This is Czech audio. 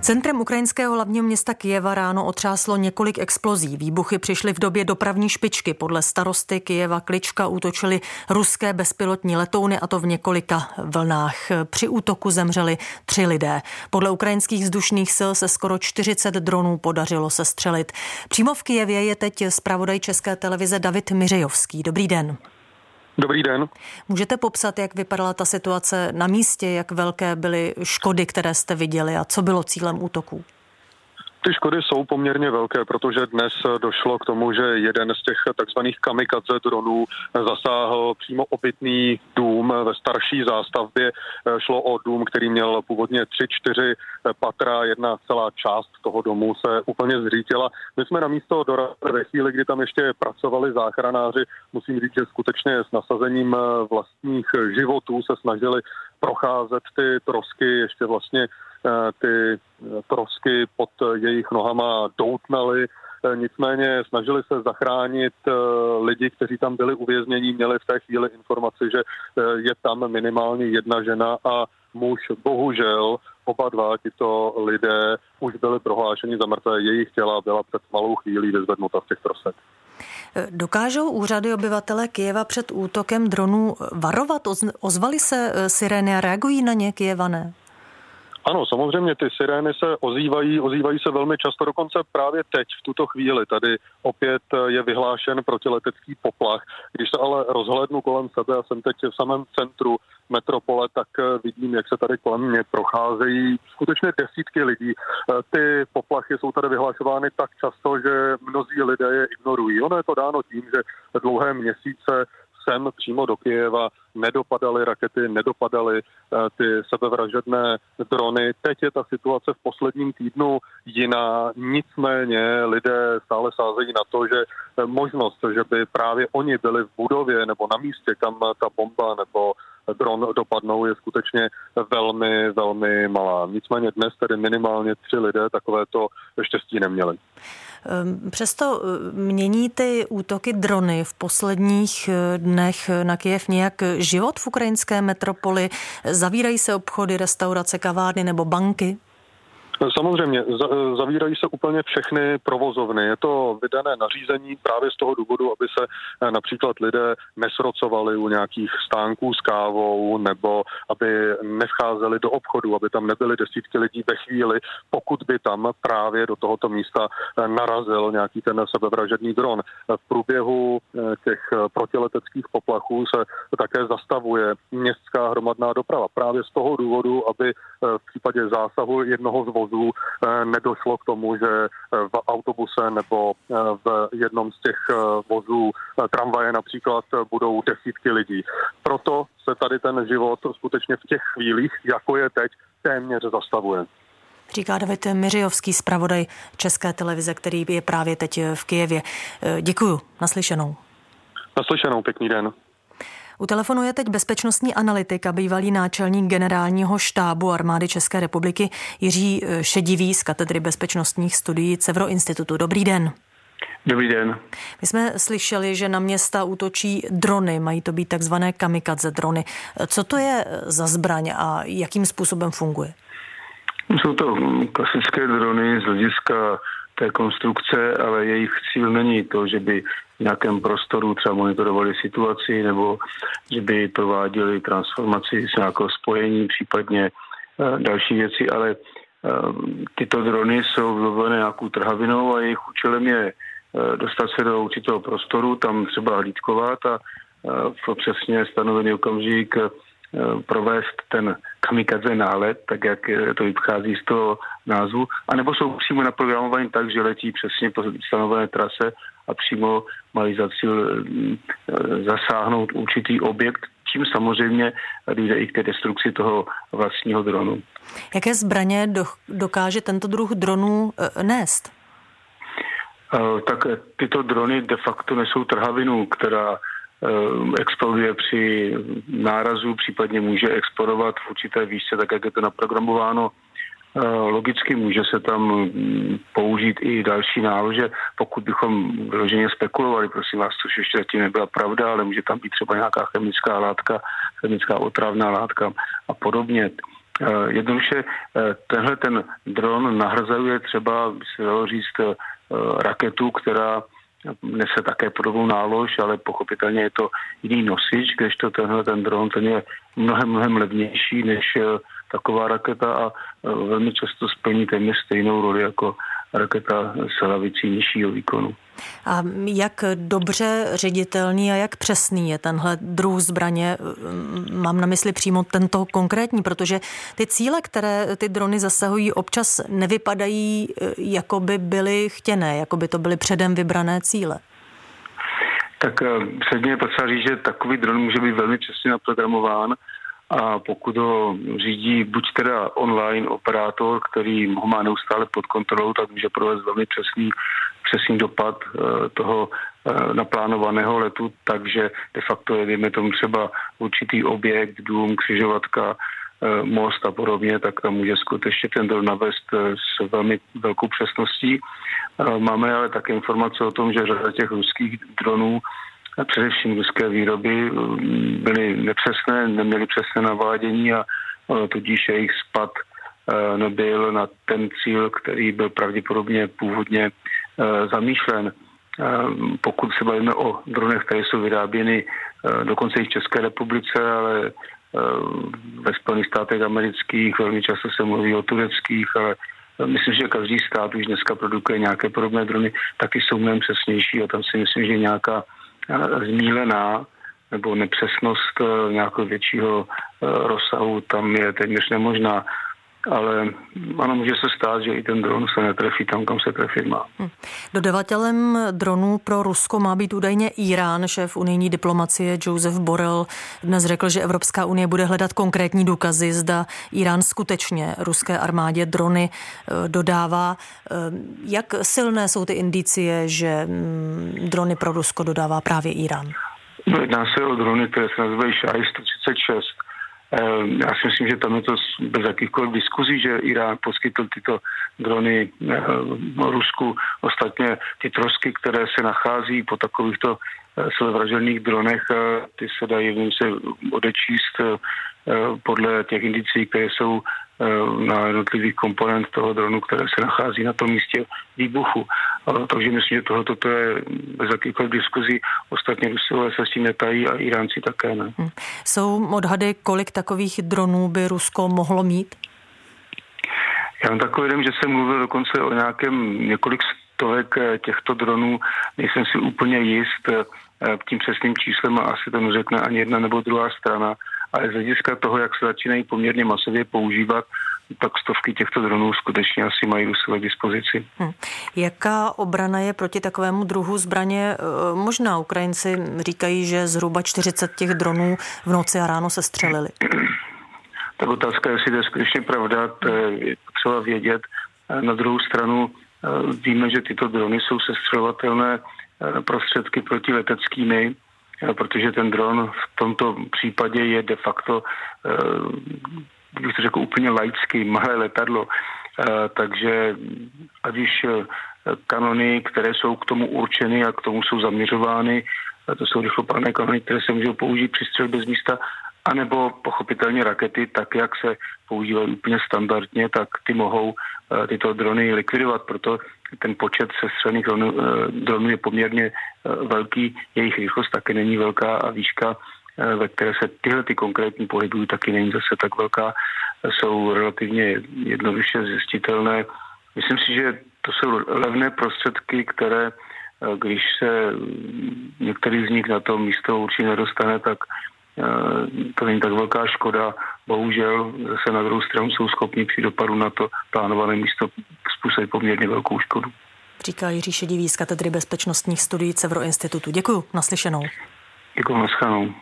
Centrem ukrajinského hlavního města Kijeva ráno otřáslo několik explozí. Výbuchy přišly v době dopravní špičky. Podle starosty Kijeva Klička útočili ruské bezpilotní letouny a to v několika vlnách. Při útoku zemřeli tři lidé. Podle ukrajinských vzdušných sil se skoro 40 dronů podařilo sestřelit. Přímo v Kijevě je teď zpravodaj České televize David Miřejovský. Dobrý den. Dobrý den. Můžete popsat, jak vypadala ta situace na místě, jak velké byly škody, které jste viděli a co bylo cílem útoků? Ty škody jsou poměrně velké, protože dnes došlo k tomu, že jeden z těch takzvaných kamikadze dronů zasáhl přímo obytný dům ve starší zástavbě. Šlo o dům, který měl původně tři, čtyři patra, jedna celá část toho domu se úplně zřítila. My jsme na místo dorazili ve chvíli, kdy tam ještě pracovali záchranáři. Musím říct, že skutečně s nasazením vlastních životů se snažili procházet ty trosky ještě vlastně ty trosky pod jejich nohama doutnaly, eh, nicméně snažili se zachránit eh, lidi, kteří tam byli uvězněni, měli v té chvíli informaci, že je tam minimálně jedna žena a muž. Bohužel oba dva tito lidé už byli prohlášeni za mrtvé. Jejich těla byla před malou chvílí vyzvednuta z těch trosek. Dokážou úřady obyvatele Kijeva před útokem dronů varovat? Ozvali se sirény a reagují na ně Kijevané? Ano, samozřejmě ty sirény se ozývají, ozývají se velmi často, dokonce právě teď, v tuto chvíli. Tady opět je vyhlášen protiletecký poplach. Když se ale rozhlednu kolem sebe a jsem teď v samém centru metropole, tak vidím, jak se tady kolem mě procházejí skutečně desítky lidí. Ty poplachy jsou tady vyhlašovány tak často, že mnozí lidé je ignorují. Ono je to dáno tím, že dlouhé měsíce sem přímo do Kijeva nedopadaly rakety, nedopadaly eh, ty sebevražedné drony. Teď je ta situace v posledním týdnu jiná, nicméně lidé stále sázejí na to, že eh, možnost, že by právě oni byli v budově nebo na místě, kam ta bomba nebo dron dopadnou, je skutečně velmi, velmi malá. Nicméně dnes tedy minimálně tři lidé takovéto štěstí neměli. Ehm, přesto eh, mění ty útoky drony v posledních eh, dnech na Kijev nějak život v ukrajinské metropoli? Zavírají se obchody, restaurace, kavárny nebo banky? Samozřejmě, zavírají se úplně všechny provozovny. Je to vydané nařízení právě z toho důvodu, aby se eh, například lidé nesrocovali u nějakých stánků s kávou nebo aby nevcházeli do obchodu, aby tam nebyly desítky lidí ve chvíli, pokud by tam právě do tohoto místa eh, narazil nějaký ten sebevražedný dron. V průběhu eh, těch protileteckých poplachů se také zastavuje městská hromadná doprava právě z toho důvodu, aby v případě zásahu jednoho z vozů eh, nedošlo k tomu, že eh, v autobuse nebo eh, v jednom z těch vozů tramvaje například budou desítky lidí. Proto se tady ten život skutečně v těch chvílích, jako je teď, téměř zastavuje. Říká David Miřijovský, zpravodaj České televize, který je právě teď v Kijevě. Děkuju, naslyšenou. Naslyšenou, pěkný den. U telefonu je teď bezpečnostní analytik a bývalý náčelník generálního štábu armády České republiky Jiří eh, Šedivý z katedry bezpečnostních studií Cevro Institutu. Dobrý den. Dobrý den. My jsme slyšeli, že na města útočí drony, mají to být takzvané kamikadze drony. Co to je za zbraň a jakým způsobem funguje? Jsou to klasické drony z hlediska té konstrukce, ale jejich cíl není to, že by v nějakém prostoru třeba monitorovali situaci nebo že by prováděli transformaci z nějakého spojení, případně eh, další věci, ale eh, tyto drony jsou vybavené nějakou trhavinou a jejich účelem je eh, dostat se do určitého prostoru, tam třeba hlídkovat a v přesně stanovený okamžik provést ten kamikadze nálet, tak jak to vychází z toho názvu, anebo jsou přímo naprogramovaní tak, že letí přesně po stanovené trase a přímo mají za cíl eh, zasáhnout určitý objekt, čím samozřejmě dojde i k té destrukci toho vlastního dronu. Jaké zbraně dokáže tento druh dronů eh, nést? Tak tyto drony de facto nesou trhavinu, která Eh, exploduje při nárazu, případně může explodovat v určité výšce, tak jak je to naprogramováno. Eh, logicky může se tam mm, použít i další nálože, pokud bychom vyloženě spekulovali, prosím vás, což ještě zatím nebyla pravda, ale může tam být třeba nějaká chemická látka, chemická otravná látka a podobně. Jednoduše tenhle ten dron nahrazuje třeba, by se dalo říct, raketu, která nese také podobnou nálož, ale pochopitelně je to jiný nosič, kdežto tenhle ten dron, ten je mnohem, mnohem levnější než taková raketa a velmi často splní téměř stejnou roli jako raketa s hlavicí nižšího výkonu. A jak dobře ředitelný a jak přesný je tenhle druh zbraně? Mám na mysli přímo tento konkrétní, protože ty cíle, které ty drony zasahují, občas nevypadají, jako by byly chtěné, jako by to byly předem vybrané cíle. Tak eh, předně je potřeba říct, že takový dron může být velmi přesně naprogramován a pokud ho řídí buď teda online operátor, který ho má neustále pod kontrolou, tak může provést velmi přesný, přesný dopad eh, toho eh, naplánovaného letu, takže de facto je, dejme tomu třeba určitý objekt, dům, křižovatka, eh, most a podobně, tak tam může skutečně ten dron navést s velmi velkou přesností. Máme ale také informace o tom, že řada těch ruských dronů především ruské výroby mm, byly nepřesné, neměly přesné navádění a tudíž jejich spad e, nebyl na ten cíl, který byl pravděpodobně původně e, zamýšlen. E, pokud se bavíme o dronech, které jsou vyráběny dokonce i v České republice, ale ve Spojených státech amerických, velmi často se mluví o tureckých, ale myslím, že každý stát už dneska produkuje nějaké podobné drony, taky jsou mnohem přesnější a tam si myslím, že nějaká zmílená nebo nepřesnost eh, nějakého většího eh, rozsahu tam je téměř nemožná. Ale ano, může se stát, že i ten dron se netrefí tam, kam se trefit má. Hm. Dodavatelem dronů pro Rusko má být údajně Irán. Šéf unijní diplomacie Joseph Borrell dnes řekl, že Evropská unie bude hledat konkrétní důkazy, zda Irán skutečně ruské armádě drony eh, dodává. Eh, jak silné jsou ty indicie, že hm, drony pro Rusko dodává právě Irán? No, jedná se o drony, které se nazývají Shai 136 Ehm, já si myslím, že tam je to bez jakýchkoliv diskuzí, že Irán poskytl tyto drony ehm, Rusku. Ostatně ty trosky, které se nachází po takovýchto eh, sebevražedných dronech, eh, ty se dají se odečíst eh, podle těch indicí, které jsou na jednotlivých komponent toho dronu, které se nachází na tom místě výbuchu. Takže myslím, že tohle toto je bez jakýchkoliv diskuzí. Ostatně Rusové se s tím netají a Iránci také ne. Hmm. Jsou odhady, kolik takových dronů by Rusko mohlo mít? Já mám takový že jsem mluvil dokonce o nějakém několik stovek eh, těchto dronů. Nejsem si úplně jist eh, tím přesným číslem a asi to neřekne ani jedna nebo druhá strana ale z hlediska toho, jak se začínají poměrně masově používat, tak stovky těchto dronů skutečně asi mají u své dispozici. Hmm. Jaká obrana je proti takovému druhu zbraně eh, možná? Ukrajinci říkají, že zhruba 40 těch dronů v noci a ráno se střelili. Tak otázka, jestli to je skutečně pravda, to je třeba vědět. Na druhou stranu eh, víme, že tyto drony jsou sestřelovatelné eh, prostředky protileteckými, protože ten dron v tomto případě je de facto, eh, bych to řekl úplně laicky, malé letadlo. Eh, takže ať už eh, kanony, které jsou k tomu určeny a k tomu jsou zaměřovány, to jsou rychlopádné kanony, které se můžou použít při střelbě z místa, anebo pochopitelně rakety, tak jak se používají úplně standardně, tak ty mohou tyto drony likvidovat. Proto ten počet sestřelných dronů, eh, dronů je poměrně eh, velký, jejich rychlost taky není velká a výška, eh, ve které se tyhle ty konkrétní pohybují, taky není zase tak velká, jsou relativně jednoduše zjistitelné. Myslím si, že to jsou levné prostředky, které když se některý z nich na to místo určitě nedostane, tak to není tak velká škoda. Bohužel zase na druhou stranu jsou schopni při dopadu na to plánované místo způsobit poměrně velkou škodu. Říká Jiří Šedivý z katedry bezpečnostních studií Cevro institutu. Děkuji, naslyšenou. Děkuji, naslyšenou.